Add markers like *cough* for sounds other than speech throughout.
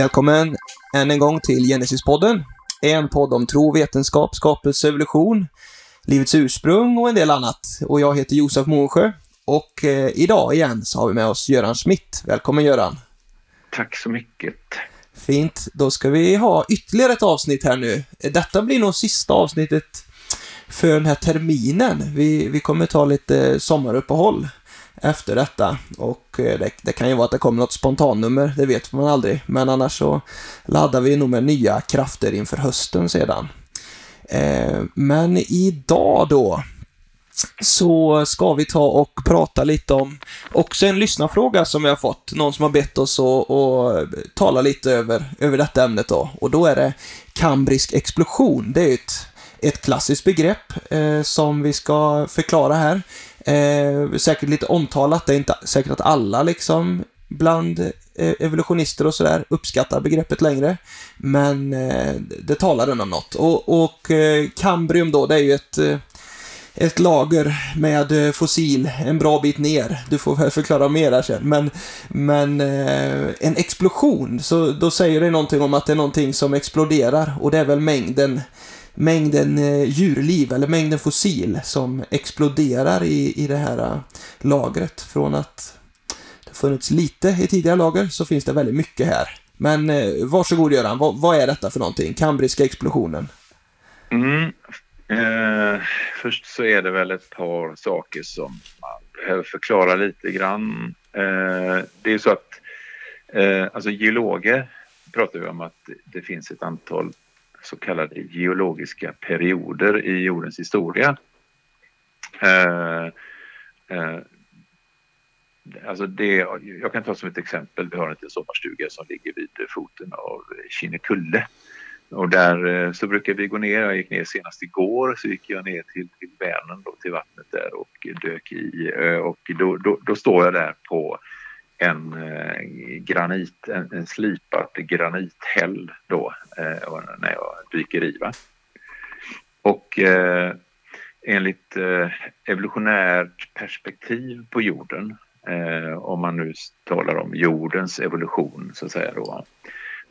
Välkommen än en gång till Genesis-podden. En podd om tro, vetenskap, skapelse, evolution, livets ursprung och en del annat. Och jag heter Josef Månsjö. Och eh, idag igen så har vi med oss Göran Schmidt. Välkommen Göran! Tack så mycket! Fint, då ska vi ha ytterligare ett avsnitt här nu. Detta blir nog sista avsnittet för den här terminen. Vi, vi kommer ta lite sommaruppehåll efter detta. Och eh, det, det, kan ju vara att det kommer något spontannummer, det vet man aldrig. Men annars så laddar vi nog med nya krafter inför hösten sedan. Eh, men idag då så ska vi ta och prata lite om också en lyssnarfråga som vi har fått. Någon som har bett oss att, att tala lite över, över detta ämnet då. Och då är det kambrisk explosion. Det är ett, ett klassiskt begrepp eh, som vi ska förklara här. Eh, säkert lite omtalat. Det är inte säkert att alla liksom bland eh, evolutionister och sådär uppskattar begreppet längre. Men eh, det talar ändå om något. Och, och eh, kambrium då, det är ju ett eh, ett lager med eh, fossil en bra bit ner. Du får förklara mer där sen. Men, men eh, en explosion, så då säger det någonting om att det är någonting som exploderar och det är väl mängden mängden eh, djurliv eller mängden fossil som exploderar i, i det här eh, lagret. Från att det funnits lite i tidigare lager så finns det väldigt mycket här. Men eh, varsågod Göran, vad, vad är detta för någonting? Kambriska explosionen? Mm. Eh, först så är det väl ett par saker som man behöver förklara lite grann. Eh, det är så att eh, alltså geologer pratar vi om att det finns ett antal så kallade geologiska perioder i jordens historia. Eh, eh, alltså det, jag kan ta som ett exempel, vi har en liten sommarstuga som ligger vid foten av Kinnekulle. Och där eh, så brukar vi gå ner, jag gick ner senast igår, så gick jag ner till, till Vänern, då, till vattnet där och dök i. Eh, och då, då, då står jag där på en eh, granit, en, en slipad granithäll då eh, när jag dyker i. Va? Och eh, enligt eh, evolutionärt perspektiv på jorden, eh, om man nu talar om jordens evolution så att säga då,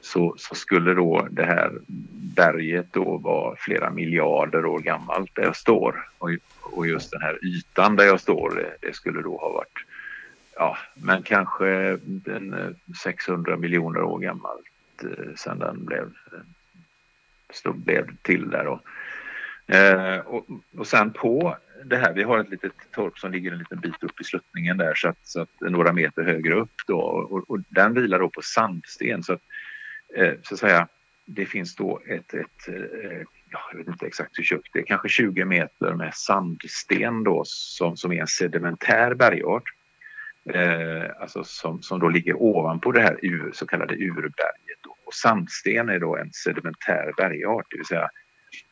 så, så, skulle då det här berget då vara flera miljarder år gammalt där jag står. Och, och just den här ytan där jag står, det, det skulle då ha varit ja, men kanske 600 eh, miljoner år gammalt eh, sen den blev, eh, blev till där. Och, och, och sen på det här, vi har ett litet torp som ligger en liten bit upp i sluttningen där så att, så att några meter högre upp då och, och den vilar då på sandsten så att så att säga det finns då ett, ett ja, jag vet inte exakt hur tjockt det är, kanske 20 meter med sandsten då som, som är en sedimentär bergart eh, alltså som, som då ligger ovanpå det här ur, så kallade urberget. Och sandsten är då en sedimentär bergart, det vill säga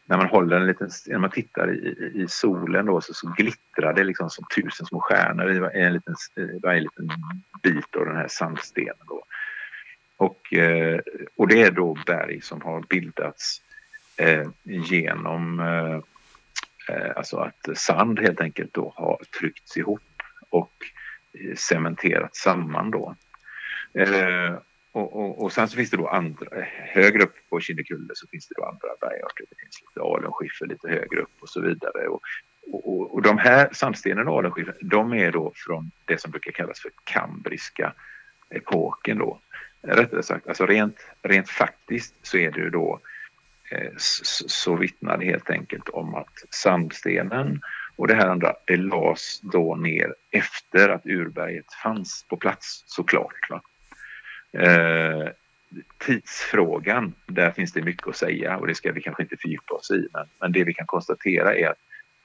när man håller en liten, när man tittar i, i solen då så, så glittrar det liksom som tusen små stjärnor i en liten, varje liten bit av den här sandstenen. Då. Och, eh, och det är då berg som har bildats eh, genom eh, eh alltså att sand helt enkelt då har tryckts ihop och cementerat samman då. Eh, och, och, och, sen så finns det då andra, högre upp på Kinnekulle så finns det då andra bergarter. Det finns lite alunskiffer lite högre upp och så vidare. Och, och, och de här sandstenen och alunskiffer, de är då från det som brukar kallas för kambriska epoken då. Rättare sagt, alltså rent, rent faktiskt så är det ju då eh, så, så vittnar det helt enkelt om att sandstenen och det här andra, det lades då ner efter att urberget fanns på plats såklart. Va? Eh, tidsfrågan, där finns det mycket att säga och det ska vi kanske inte fördjupa oss i. Men, men det vi kan konstatera är att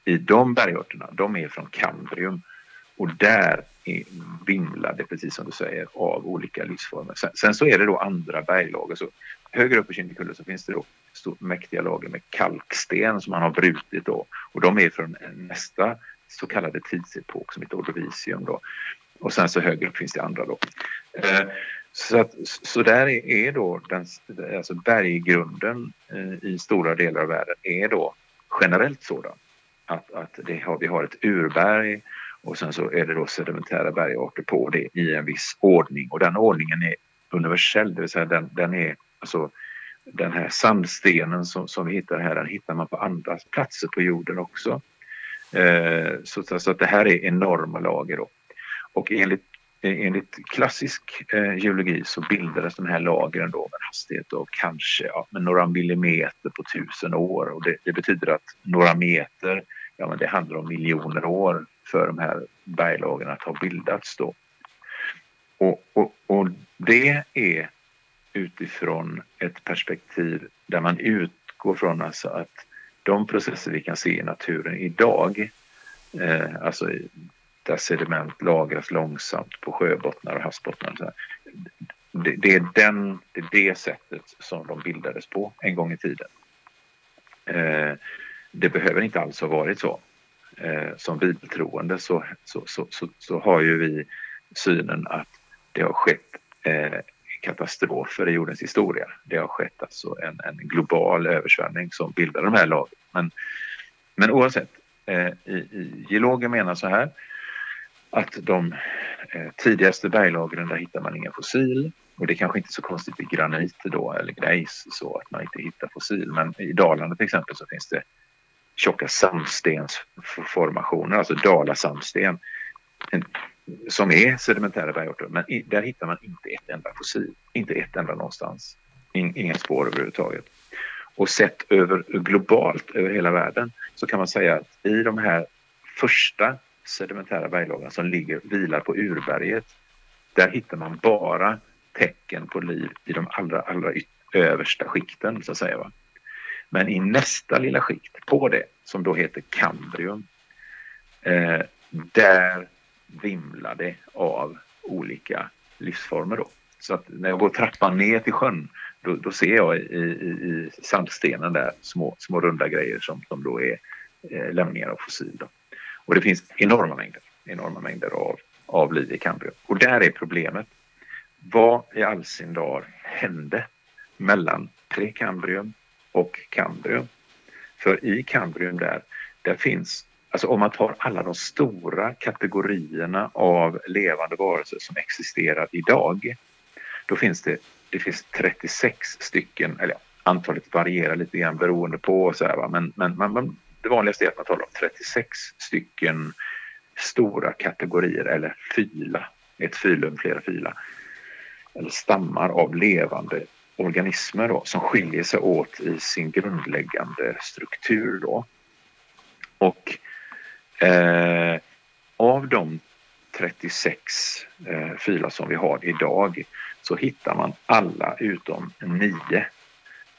i de bergarterna, de är från Kambrium och där vimlar det, precis som du säger, av olika livsformer. Sen, sen så är det då andra berglager. Så högre upp i Kinnekulle så finns det då stort, mäktiga lager med kalksten som man har brutit då. Och de är från nästa så kallade tidsepok som heter ordovisium då. Och sen så högre upp finns det andra då. Eh, så, att, så där är, då den, alltså berggrunden eh, i stora delar av världen är då generellt sådan att, att det har, vi har ett urberg och sen så är det då sedimentära bergarter på det i en viss ordning och den ordningen är universell, det vill säga den, den är alltså den här sandstenen som, som vi hittar här, den hittar man på andra platser på jorden också. Eh, så, så att det här är enorma lager då. Och enligt, enligt klassisk eh, geologi så bildades de här lagren då med en hastighet av kanske ja, med några millimeter på tusen år och det, det, betyder att några meter, ja men det handlar om miljoner år för de här berglagren att ha bildats då. Och, och, och det är utifrån ett perspektiv där man utgår från alltså att de processer vi kan se i naturen idag, eh, alltså där sediment lagras långsamt på sjöbottnar och havsbottnar. Det, det, är den, det är det sättet som de bildades på en gång i tiden. Eh, det behöver inte alls ha varit så. Eh, som bibeltroende så, så, så, så, så har ju vi synen att det har skett eh, katastrofer i jordens historia. Det har skett alltså en, en global översvämning som bildar de här lagren. Men, men oavsett, eh, i, i, geologer menar så här att de eh, tidigaste berglagren där hittar man inga fossil och det är kanske inte är så konstigt i granit då eller grejs så att man inte hittar fossil men i Dalarna till exempel så finns det tjocka sandstensformationer, alltså dalasandsten som är sedimentära bergarter. Men i, där hittar man inte ett enda fossil, inte ett enda någonstans. In, inga spår överhuvudtaget. Och sett över globalt över hela världen så kan man säga att i de här första sedimentära berglagren som ligger, vilar på urberget, där hittar man bara tecken på liv i de allra, allra översta skikten så att säga. Va? Men i nästa lilla skikt på det, som då heter kambrium, eh, där vimlar det av olika livsformer då. Så att när jag går trappan ner till sjön då, då ser jag i, i, i, sandstenen där små, små runda grejer som, som då är eh, lämningar av fossil. Då. Och det finns enorma mängder, enorma mängder av, av liv i kambrium. Och där är problemet. Vad i all sin dar hände mellan prekambrium och kambrium? För i kambrium där, där finns Alltså om man tar alla de stora kategorierna av levande varelser som existerar idag, då finns det, det finns 36 stycken, eller antalet varierar lite grann beroende på så här, va? men, men, men det vanligaste är att man talar om 36 stycken stora kategorier eller fyla, ett fylum, flera fyla, eller stammar av levande organismer då, som skiljer sig åt i sin grundläggande struktur. Då. Och Eh, av de 36 eh, filer som vi har idag så hittar man alla utom nio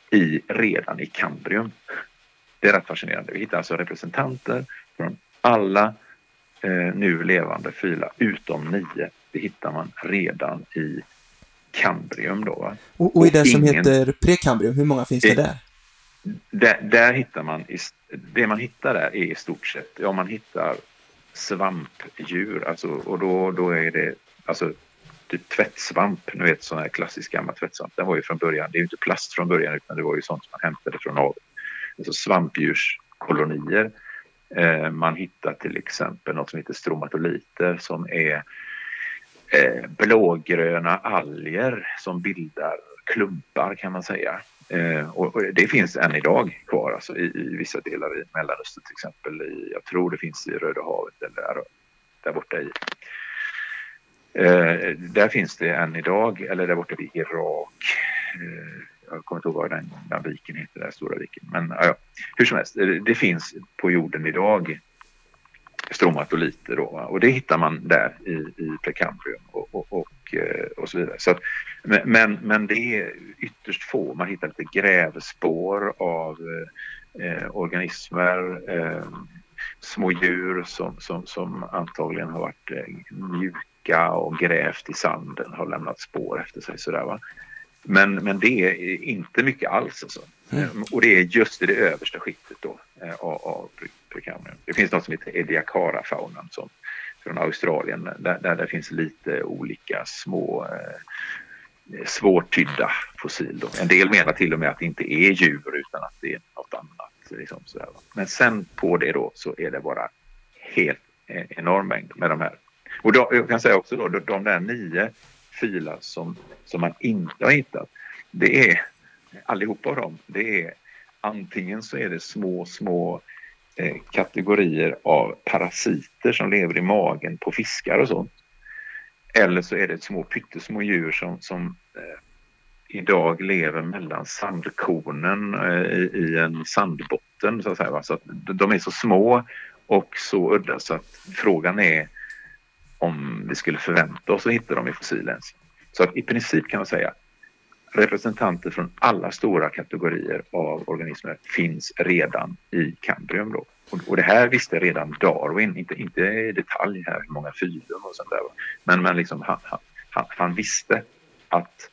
i, redan i kambrium. Det är rätt fascinerande. Vi hittar alltså representanter från alla eh, nu levande filer utom nio. Det hittar man redan i kambrium. Då, och, och, i det som heter prekambrium, hur många finns det där? Där, där hittar man, det man hittar där är i stort sett, ja man hittar svampdjur, alltså, och då, då är det alltså typ tvättsvamp, nu vet sån här klassisk gammal tvättsvamp, den var ju från början, det är ju inte plast från början utan det var ju sånt som man hämtade från havet. Alltså svampdjurskolonier. Eh, man hittar till exempel något som heter stromatoliter som är eh, blågröna alger som bildar klumpar kan man säga. Eh, och, och, det finns än idag kvar alltså, i, i, vissa delar i Mellanöstern till exempel. I, jag tror det finns i Röda havet eller där borta i. Eh, där finns det än idag, eller där borta vid Irak. Eh, jag kommer inte ihåg vad den, den viken heter, den stora viken. Men ja, hur som helst, det, det finns på jorden idag stromatoliter då, och det hittar man där i, i prekambrium och, och, och, eh, och, så vidare. Så att, men, men det är ytterst få, man hittar lite grävspår av eh, organismer, eh, små djur som, som, som antagligen har varit eh, mjuka och grävt i sanden, har lämnat spår efter sig sådär va. Men, men det är inte mycket alls alltså. Mm. Och det är just i det översta skiktet då eh, av, av prekambrium. Det finns något som heter Ediacara-faunan som från Australien där, där det finns lite olika små eh, svårtydda fossil. Då. En del menar till och med att det inte är djur utan att det är något annat. Liksom sådär. Men sen på det då så är det bara helt eh, enorm mängd med de här. Och då, jag kan säga också då, de där nio filer som, som man inte har hittat, det är allihopa av dem, det är antingen så är det små, små eh, kategorier av parasiter som lever i magen på fiskar och sånt. Eller så är det små pyttesmå djur som, som eh, idag lever mellan sandkornen eh, i, i, en sandbotten så att säga. Va? Så att de är så små och så udda så att frågan är om vi skulle förvänta oss att hitta dem i fossilen. Så att i princip kan man säga representanter från alla stora kategorier av organismer finns redan i Kambrium. Då. Och, det här visste redan Darwin, inte, inte i detalj här hur många fyrum och sånt där. Men, men liksom, han, han, han visste att,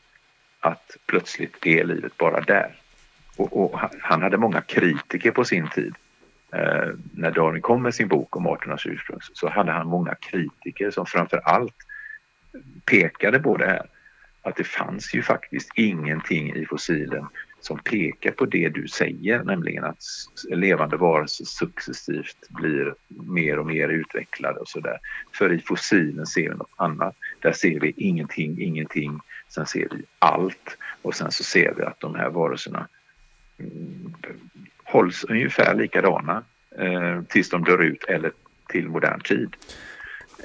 att plötsligt är livet bara där. Och, och han hade många kritiker på sin tid. Eh, när Darwin kom med sin bok om arternas ursprung så hade han många kritiker som framför allt pekade på det här att det fanns ju faktiskt ingenting i fossilen som pekar på det du säger, nämligen att levande varelser successivt blir mer och mer utvecklade och sådär. För i fossilen ser vi något annat. Där ser vi ingenting, ingenting, sen ser vi allt och sen så ser vi att de här varelserna mm, hålls ungefär likadana eh, tills de dör ut eller till modern tid.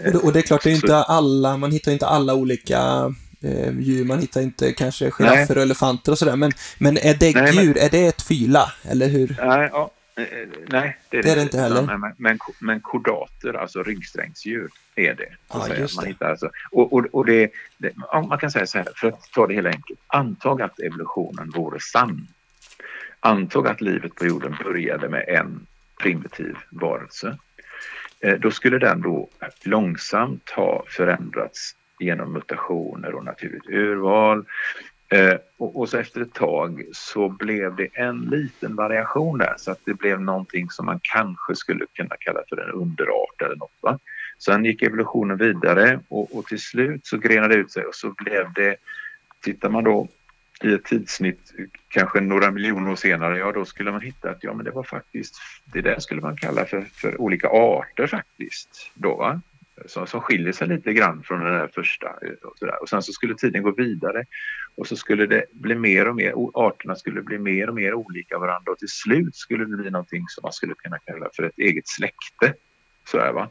Och det, och det är klart, det är inte alla, man hittar inte alla olika djur. Man hittar inte kanske giraffer och elefanter och sådär. Men, men är däggdjur, men... är det ett fyla? Eller hur? Nej, ja, eh, nej det är det, det, är det inte heller. Men, men, men kodater, alltså ryggsträngsdjur, är det. Ja, just man hittar alltså, och, och, och det, det, man kan säga så här, för att ta det hela enkelt. Antag att evolutionen vore sann. Antag att livet på jorden började med en primitiv varelse. Eh, då skulle den då långsamt ha förändrats genom mutationer och naturligt urval. Eh, och, och, så efter ett tag så blev det en liten variation där så att det blev någonting som man kanske skulle kunna kalla för en underart eller något. Va? Sen gick evolutionen vidare och, och till slut så grenade det ut sig och så blev det, tittar man då i ett tidssnitt kanske några miljoner år senare, ja då skulle man hitta att ja men det var faktiskt, det där skulle man kalla för, för olika arter faktiskt. Då, va? Som, som skiljer sig lite grann från den där första. Eh, och, så där. och sen så skulle tiden gå vidare och så skulle det bli mer och mer, arterna skulle bli mer och mer olika varandra och till slut skulle det bli någonting som man skulle kunna kalla för ett eget släkte. Så där, va?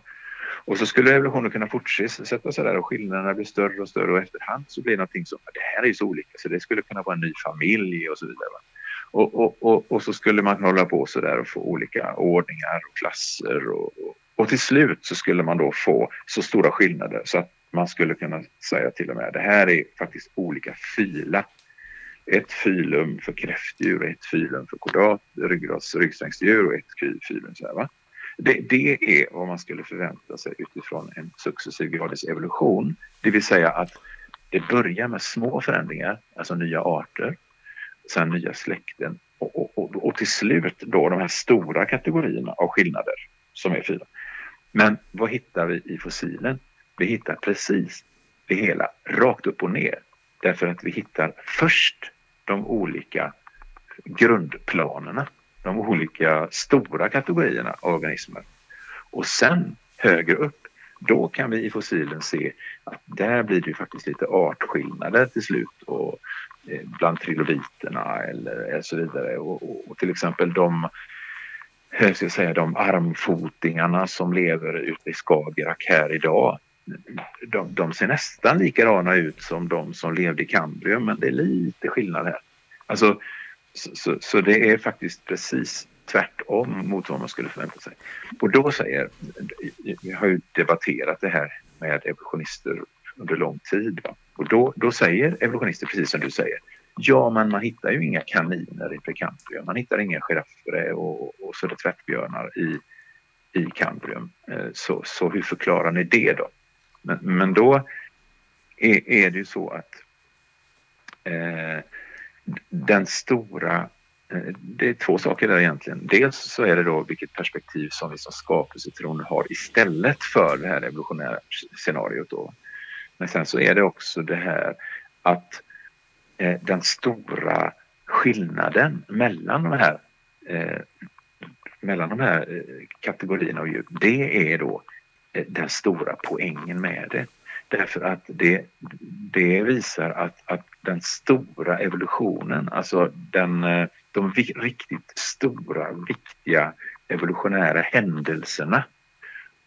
Och så skulle evolutionen kunna fortsätta så där och skillnaderna blir större och större och efterhand så blir det någonting som, det här är ju så olika så det skulle kunna vara en ny familj och så vidare. Va? Och, och, och, och, så skulle man hålla på så där och få olika ordningar och klasser och, och till slut så skulle man då få så stora skillnader så att man skulle kunna säga till och med det här är faktiskt olika fila. Ett filum för kräftdjur, ett filum för kordat, ryggrads ryggsträngsdjur och ett filum. Så här, va? Det, det, är vad man skulle förvänta sig utifrån en successiv gradisk evolution. Det vill säga att det börjar med små förändringar, alltså nya arter, sen nya släkten och, och, och, och till slut då de här stora kategorierna av skillnader som är fyra. Men vad hittar vi i fossilen? Vi hittar precis det hela rakt upp och ner. Därför att vi hittar först de olika grundplanerna, de olika stora kategorierna av organismer. Och sen högre upp, då kan vi i fossilen se att där blir det faktiskt lite artskillnader till slut och eh, bland trilobiterna eller så vidare. Och, och, och till exempel de jag ska säga, de armfotingarna som lever ute i Skagerrak här idag. De, de, ser nästan likadana ut som de som levde i Kambrium men det är lite skillnad här. Alltså, så, så, så, det är faktiskt precis tvärtom mot vad man skulle förvänta sig. Och då säger, vi har ju debatterat det här med evolutionister under lång tid. Va? Och då, då säger evolutionister precis som du säger, Ja, men man hittar ju inga kaniner i Prekambrium. Man hittar inga giraffer och, och så det tvättbjörnar i, i Kambrium. Eh, så, så hur förklarar ni det då? Men, men då är, är det ju så att eh, den stora eh, det är två saker där egentligen. Dels så är det då vilket perspektiv som vi som skapelsetron har istället för det här evolutionära scenariot. Då. Men sen så är det också det här att eh, Eh, den stora skillnaden mellan de här, eh, mellan de här eh, kategorierna av djur, det är då eh, den stora poängen med det. Därför att det, det visar att, att den stora evolutionen, alltså den, eh, de riktigt stora, viktiga evolutionära händelserna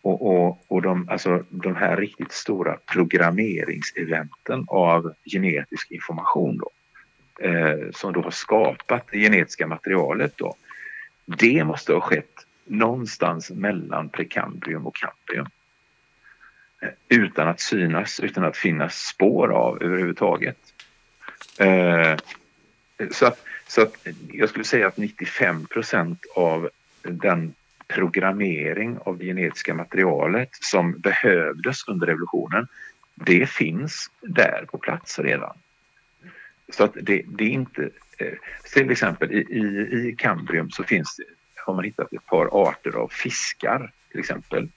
och, och, och de, alltså, de här riktigt stora programmeringseventen av genetisk information då, eh, som då har skapat det genetiska materialet då. Det måste ha skett någonstans mellan prekambrium och kambrium. Eh, utan att synas, utan att finnas spår av överhuvudtaget. Eh, så, att, så att jag skulle säga att 95 procent av den programmering av det genetiska materialet som behövdes under revolutionen, det finns där på plats redan. Så att det, det är inte... Eh, till exempel i, i, i Kambrium så finns det, har man hittat ett par arter av fiskar till exempel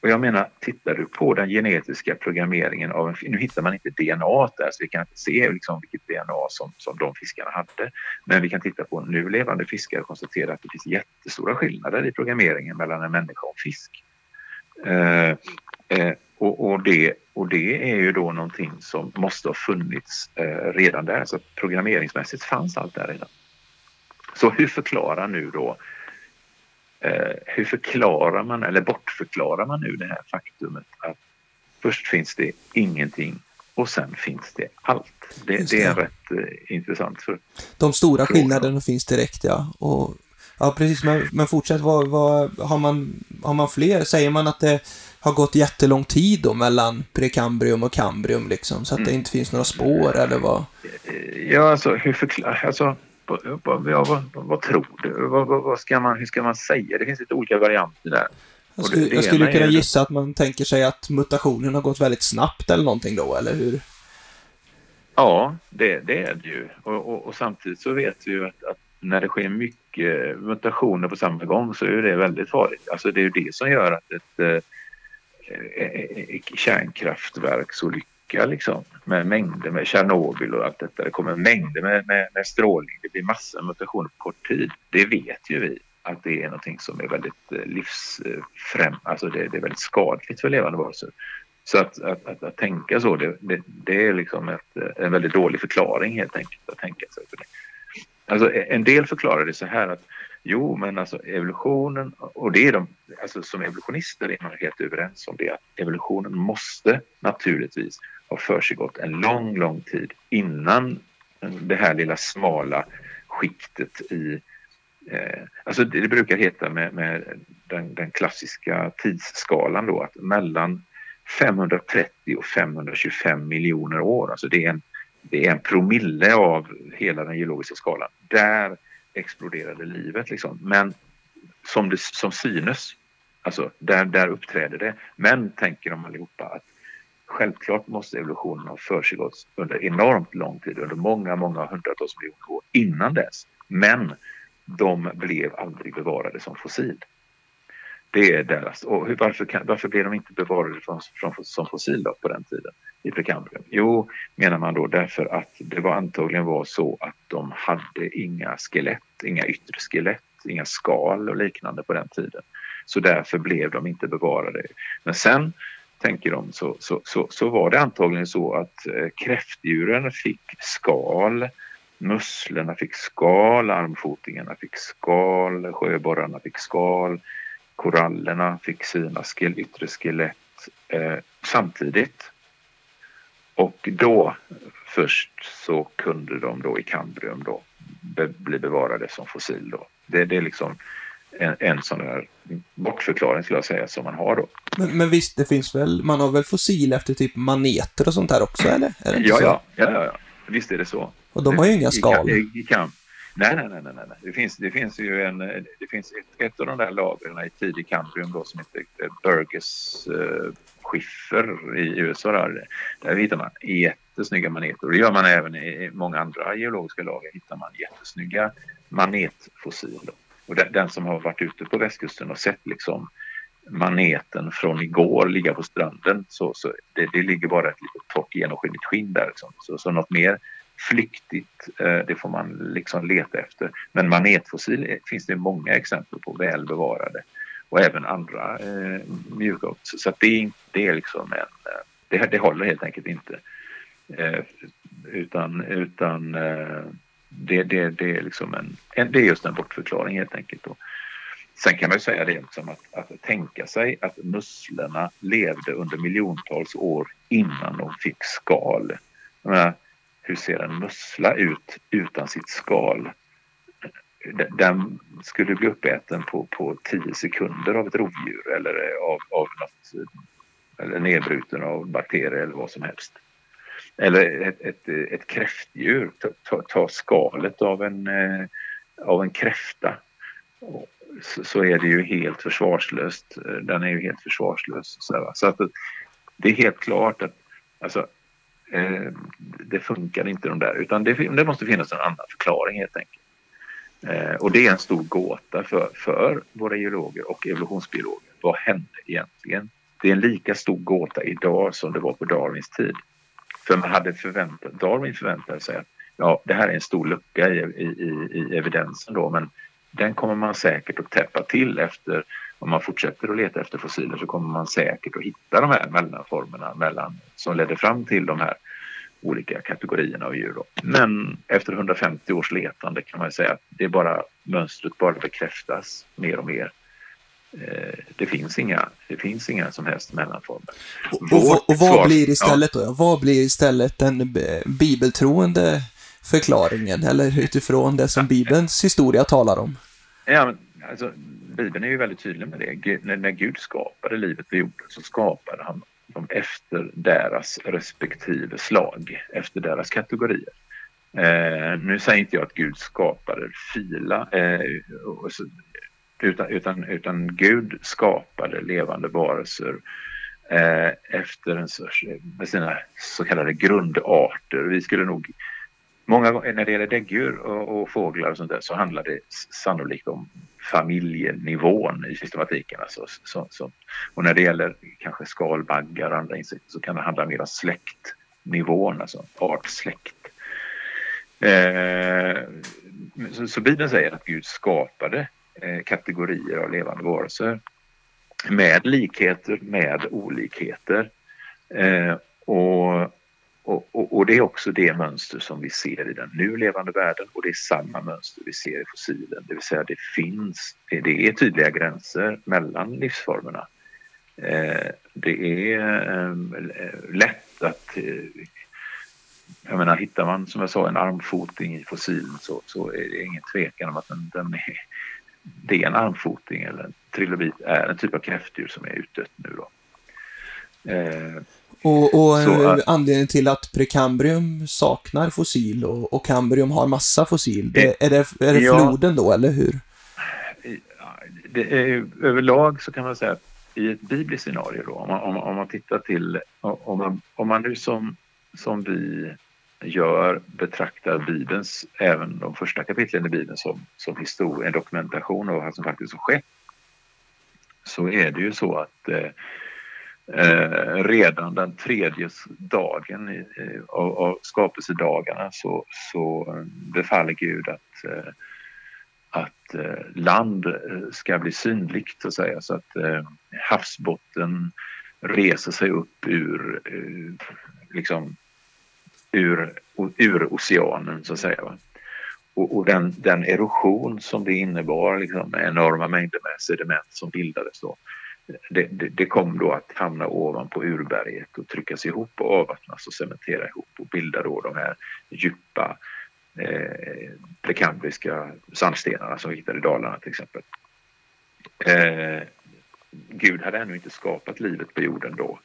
och jag menar, tittar du på den genetiska programmeringen av en Nu hittar man inte DNA där så vi kan inte se liksom vilket DNA som, som de fiskarna hade. Men vi kan titta på nu levande fiskar och konstatera att det finns jättestora skillnader i programmeringen mellan en människa och en fisk. Eh, eh, och, och, det, och det är ju då någonting som måste ha funnits eh, redan där. Så programmeringsmässigt fanns allt där redan. Så hur förklarar nu då Eh, hur förklarar man eller bortförklarar man nu det här faktumet att först finns det ingenting och sen finns det allt. Det, det. det är rätt eh, intressant. För De stora fråga. skillnaderna finns direkt, ja. Och, ja, precis. Men, men fortsätt, vad, vad, har, man, har man fler? Säger man att det har gått jättelång tid då mellan prekambrium och kambrium liksom, så att mm. det inte finns några spår eller vad? Ja, alltså hur förklarar... Alltså, ja, vad, vad, tror du? Vad, vad, ska man, hur ska man säga? Det finns lite olika varianter där. Jag skulle, jag skulle kunna gissa att man tänker sig att mutationen har gått väldigt snabbt eller någonting då, eller hur? Ja, det, det är det ju. Och, och, och, samtidigt så vet vi ju att, att, när det sker mycket mutationer på samma gång så är det väldigt farligt. Alltså det är ju det som gör att ett eh, eh, eh kärnkraftverksolycka olycka liksom, med mängder med Tjernobyl och allt detta. Det kommer mängder med, med, med strålning. Det blir massor av mutationer på kort tid. Det vet ju vi att det är någonting som är väldigt livsfrämmande, livsfräm... Alltså det, det är väldigt skadligt för levande varelser. Så att, att, att, att, tänka så, det, det, det, är liksom ett, eh, en väldigt dålig förklaring helt enkelt att tänka sig. För det. Alltså, en del förklarar det så här att jo, men alltså evolutionen och det är de, alltså som evolutionister är man helt överens om det att evolutionen måste naturligtvis ha försiggått en lång, lång tid innan det här lilla smala skiktet i eh, Alltså det brukar heta med, med den, den, klassiska tidsskalan då att mellan 530 och 525 miljoner år, alltså det är en, det är en promille av hela den geologiska skalan. Där exploderade livet liksom. Men som, det, som synes, alltså där, där uppträder det. Men tänker de allihopa att Självklart måste evolutionen ha försiggått under enormt lång tid, under många, många hundratals miljoner år innan dess. Men de blev aldrig bevarade som fossil. Det är deras. Och varför, kan, varför blev de inte bevarade från, från, som fossil då på den tiden i prekambrium? Jo, menar man då därför att det var antagligen var så att de hade inga skelett, inga yttre skelett, inga skal och liknande på den tiden. Så därför blev de inte bevarade. Men sen tänker de, så, så, så, så var det antagligen så att eh, kräftdjuren fick skal, musslorna fick skal, armfotingarna fick skal, sjöborrarna fick skal, korallerna fick sina yttre skelett eh, samtidigt. Och då först så kunde de då i kambrium då be, bli bevarade som fossil då. Det, det är liksom en, en sån där bortförklaring skulle jag säga som man har då. Men, men visst, det finns väl, man har väl fossil efter typ maneter och sånt här också eller? Ja, ja, ja, ja, visst är det så. Och de har ju inga skal. I, i, i. Nej, nej, nej, nej, nej. Det finns, det finns ju en, eh, det finns ett, ett av de där lagren i tidig kambrium då som heter eh, Burgess eh, Schiffer i USA. Där, där hittar man jättesnygga maneter och det gör man även i många andra geologiska lager hittar man jättesnygga manetfossil. Då. Och den, den, som har varit ute på västkusten och sett liksom maneten från igår ligga på stranden så, så det, det ligger bara ett litet torrt genomskinligt skinn där. Liksom. Så, så något mer flyktigt eh, det får man liksom leta efter. Men manetfossil finns det många exempel på väl bevarade och även andra eh, mjuka. Så att det, det är liksom en, eh, det, det håller helt enkelt inte. Eh, utan utan eh, det, det, det, är liksom en, en, det är just en bortförklaring helt enkelt. Då. Sen kan man ju säga det liksom att, att tänka sig att musslorna levde under miljontals år innan de fick skal. Menar, hur ser en mussla ut utan sitt skal? Den skulle bli uppäten på, på tio sekunder av ett rovdjur eller av, av något, eller nedbruten av bakterier eller vad som helst. Eller ett, ett, ett kräftdjur, ta, ta, ta skalet av en, eh, av en kräfta så, så, är det ju helt försvarslöst. Den är ju helt försvarslös. Så, så att det är helt klart att alltså, eh, det funkar inte de där utan det, det, måste finnas en annan förklaring helt enkelt. Eh, och det är en stor gåta för, för våra geologer och evolutionsbiologer. Vad hände egentligen? Det är en lika stor gåta idag som det var på Darwins tid. För man hade förväntat, Darwin förväntade sig att ja, det här är en stor lucka i, i, i evidensen då men den kommer man säkert att täppa till efter, om man fortsätter att leta efter fossiler så kommer man säkert att hitta de här mellanformerna mellan, som ledde fram till de här olika kategorierna av djur. Då. Men efter 150 års letande kan man säga att det bara mönstret bara bekräftas mer och mer. Eh, det finns inga, det finns inga som helst mellanformer. Och, och, och vad svar, blir istället ja. då? Vad blir istället den bibeltroende förklaringen eller utifrån det som Bibelns historia talar om? Ja, men, alltså, Bibeln är ju väldigt tydlig med det. När, Gud skapade livet på jorden så skapade han dem efter deras respektive slag, efter deras kategorier. Eh, nu säger inte jag att Gud skapade fila, eh, utan, utan, utan Gud skapade levande varelser eh, efter en sorts, eh, med sina så kallade grundarter. Vi skulle nog Många gånger när det gäller däggdjur och, och, fåglar och sånt där så handlar det sannolikt om familjenivån i systematiken. Alltså, så, så. Och när det gäller kanske skalbaggar och andra insekter så kan det handla mer om släktnivån, alltså artsläkt. Eh, så, så Bibeln säger att Gud skapade eh, kategorier av levande varelser med likheter, med olikheter. Eh, och det är också det mönster som vi ser i den nu levande världen och det är samma mönster vi ser i fossilen. Det vill säga det finns, det är tydliga gränser mellan livsformerna. Eh, det är eh, lätt att eh, jag menar, hittar man som jag sa en armfoting i fossilen så, så är det ingen tvekan om att den, den är, det är en armfoting eller en trilobit är en typ av kräftdjur som är utdött nu då. Och, och så, anledningen till att prekambrium saknar fossil och, och kambrium har massa fossil, det, är det, är det ja, floden då, eller hur? Det är, överlag så kan man säga att i ett bibliskt scenario då, om man, om, om man tittar till, om man, om man nu som, som vi gör betraktar Bibelns, även de första kapitlen i Bibeln som, som historia, en dokumentation av vad som faktiskt har skett, så är det ju så att eh, eh, redan den tredje dagen i, av, av skapelsedagarna så, så eh, befaller Gud att, eh, att eh, land eh, ska bli synligt så att säga så att eh, havsbotten reser sig upp ur, liksom, ur, ur oceanen så att säga. Va? Och, och, den, den erosion som det innebar, liksom, enorma mängder med sediment som bildades då, det, det, det kom då att hamna ovanpå urberget och tryckas ihop och avvattnas och cementera ihop och bilda då de här djupa eh, prekambriska sandstenarna som vi hittar i Dalarna till exempel. Eh, Gud hade ännu inte skapat livet på jorden då.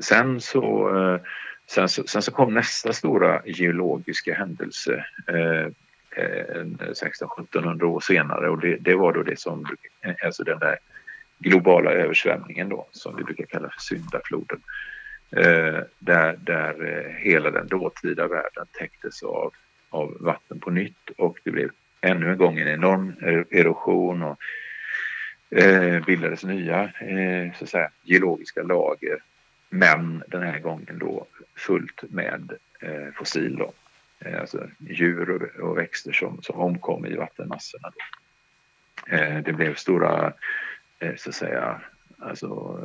Sen så, eh, sen, så, sen så kom nästa stora geologiska händelse eh, eh 1600-1700 år senare och det, det, var då det som, alltså den där globala översvämningen då, som vi brukar kalla för syndafloden. Eh, där, där eh, hela den dåtida världen täcktes av, av vatten på nytt och det blev ännu en gång en enorm erosion och eh, bildades nya eh, så att säga, geologiska lager. Men den här gången då fullt med eh, fossil då. Eh, alltså djur och, och, växter som, som omkom i vattenmassorna. Då. Eh, det blev stora Eh, så att säga, alltså,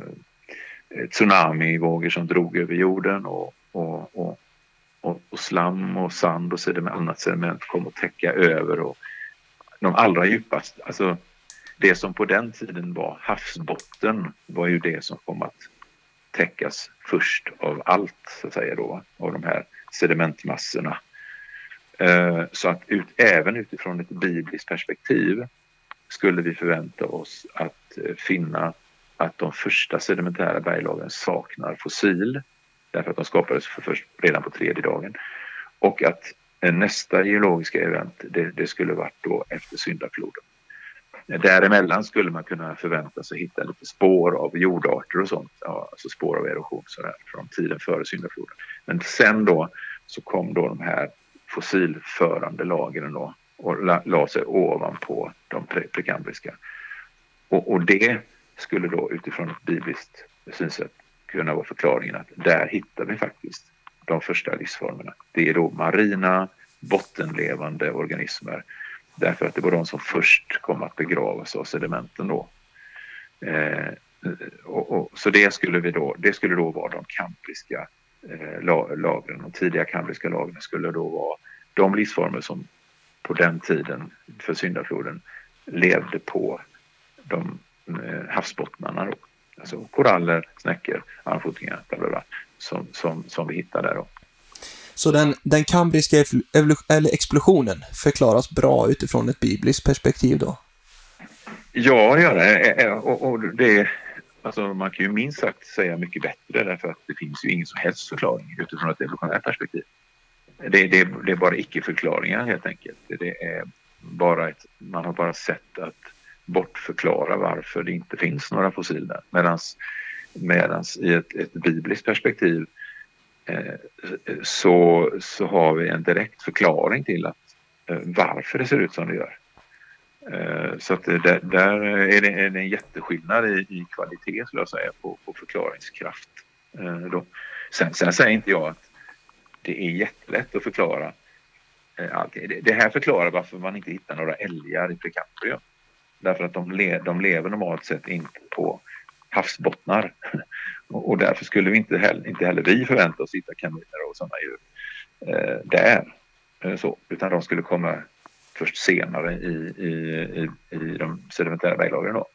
eh, tsunamivågor som drog över jorden och, och, och, och, och slam och sand och sediment, annat sediment kom att täcka över och de allra djupaste, alltså det som på den tiden var havsbotten var ju det som kom att täckas först av allt, så att säga då, av de här sedimentmassorna. Eh, så att ut, även utifrån ett bibliskt perspektiv skulle vi förvänta oss att eh, finna att de första sedimentära berglagren saknar fossil därför att de skapades för först, redan på tredje dagen. Och att eh, nästa geologiska event det, det skulle varit då efter syndafloden. Eh, däremellan skulle man kunna förvänta sig hitta lite spår av jordarter och sånt, ja, alltså spår av erosion sådär, från tiden före syndafloden. Men sen då så kom då de här fossilförande lagren då och la, la sig ovanpå de prekambriska. Och, och, det skulle då utifrån ett bibliskt synsätt kunna vara förklaringen att där hittar vi faktiskt de första livsformerna. Det är då marina bottenlevande organismer därför att det var de som först kom att begravas av sedimenten då. Eh, och, och, så det skulle, vi då, det skulle då vara de kambriska eh, lagren. De tidiga kambriska lagren skulle då vara de livsformer som på den tiden för syndafloden levde på de eh, havsbottnarna. Då. Alltså koraller, snäckor, armfotingar, som, som, som vi hittar där. Då. Så den, den kambriska eller explosionen förklaras bra utifrån ett bibliskt perspektiv då? Ja, det gör det. Och, och det alltså man kan ju minst sagt säga mycket bättre därför att det finns ju ingen som helst förklaring utifrån ett evolutionärt perspektiv. Det, det, det är bara icke-förklaringar helt enkelt. Det är bara ett, man har bara sett att bortförklara varför det inte finns några fossiler. Medan i ett, ett bibliskt perspektiv eh, så, så har vi en direkt förklaring till att, eh, varför det ser ut som det gör. Eh, så att det, där är det, är det en jätteskillnad i, i kvalitet skulle jag säga på, på förklaringskraft. Eh, då. Sen, sen säger inte jag att det är jättelätt att förklara eh, allting. Det, här förklarar varför man inte hittar några älgar i Precaprium. Därför att de, le, de lever normalt sett inte på havsbottnar. *laughs* Och, därför skulle vi inte heller, inte heller vi förvänta oss hitta kaniner och sådana djur eh, där. Eh, så, utan de skulle komma först senare i, i, i, i de sedimentära berglagren. Då.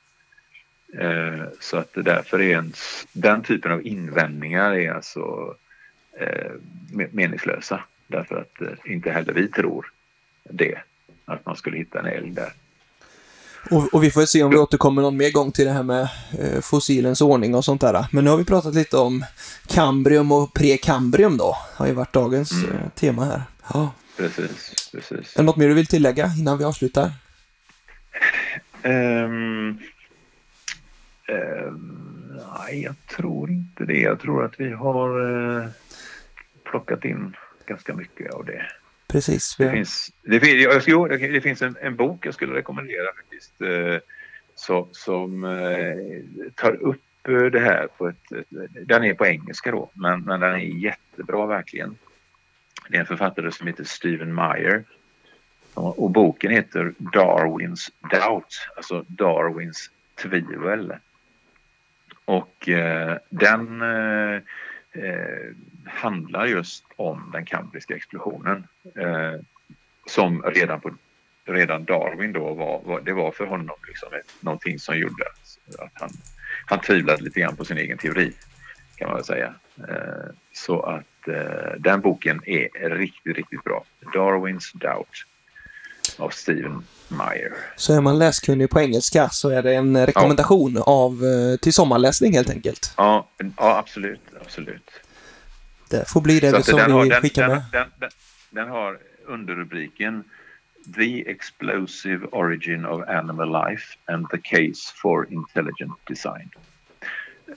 Eh, så att därför är en, den typen av invändningar är alltså meningslösa. Därför att eh, inte heller vi tror det, att man skulle hitta en älg där. Och, och, vi får se om vi återkommer någon mer gång till det här med eh, fossilens ordning och sånt där. Men nu har vi pratat lite om kambrium och prekambrium då. Har ju varit dagens mm. eh, tema här. Ja. Precis, precis. Är det något mer du vill tillägga innan vi avslutar? Um, um, nej, jag tror inte det. Jag tror att vi har uh, plockat in ganska mycket av det. Precis. Det, finns, det, finns, jo, det finns en, en bok jag skulle rekommendera faktiskt. Uh, så, som uh, tar upp det här på ett, ett, Den är på engelska då, men, men den är jättebra verkligen. Det är en författare som heter Stephen Meyer. Och boken heter Darwins Doubt, alltså Darwins tvivel. Och eh, den eh, eh, handlar just om den kambriska explosionen. Eh, som redan, på, redan Darwin då var, var, det var för honom liksom ett, någonting som gjorde att han, han tvivlade lite grann på sin egen teori kan man väl säga. Eh, så att eh, den boken är riktigt, riktigt bra. Darwins Doubt av Stephen Meyer. Så är man läskunnig på engelska så är det en rekommendation ja. av, eh, till sommarläsning helt enkelt? Ja, ja absolut, absolut. Det får bli det som vi har, skickar den, med. Den, den, den har underrubriken The Explosive Origin of Animal Life and the Case for Intelligent Design.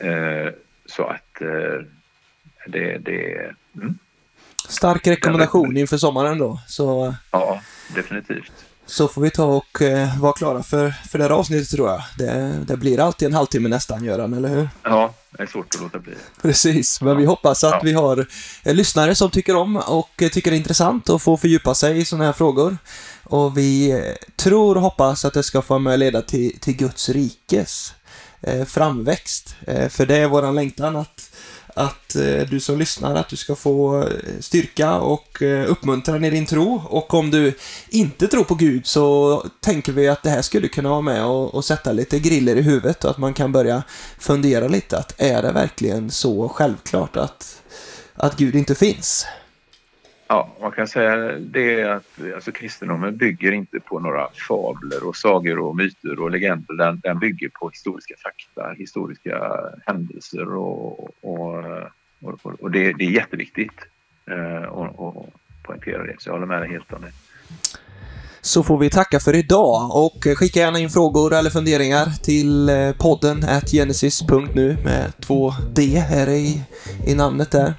Uh, så att eh, det... det mm. Stark rekommendation inför sommaren då. Så, ja, definitivt. Så får vi ta och eh, vara klara för, för det här avsnittet tror jag. Det, det blir alltid en halvtimme nästan, Göran, eller hur? Ja, det är svårt att låta bli. Precis, men ja. vi hoppas att ja. vi har eh, lyssnare som tycker om och eh, tycker det är intressant att få fördjupa sig i sådana här frågor. Och vi eh, tror och hoppas att det ska få med leda till, till Guds rikes eh, framväxt. Eh, för det är våran längtan att, att eh, du som lyssnar, att du ska få eh, styrka och eh, uppmuntran i din tro. Och om du inte tror på Gud så tänker vi att det här skulle kunna vara med och, och sätta lite griller i huvudet och att man kan börja fundera lite att är det verkligen så självklart att, att Gud inte finns? Ja, man kan säga det att alltså, kristendomen bygger inte på några fabler och sagor och myter och legender. Den, den bygger på historiska fakta, historiska händelser och, och, och, och det, det, är jätteviktigt eh, att poängtera det. Så jag håller med dig helt om det. Så får vi tacka för idag och skicka gärna in frågor eller funderingar till eh, podden podden genesis.nu med två D här i, i namnet där.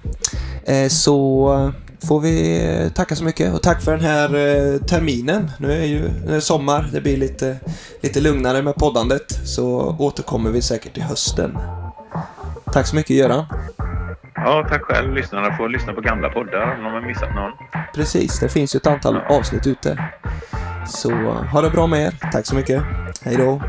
Eh, så får vi tacka så mycket och tack för den här eh, terminen. Nu är ju nu är sommar, det blir lite, lite lugnare med poddandet så återkommer vi säkert i hösten. Tack så mycket Göran. Ja, tack själv. Lyssnarna får lyssna på gamla poddar om de har missat någon. Precis, det finns ju ett antal avsnitt ute. Så ha det bra med er. Tack så mycket. Hej då.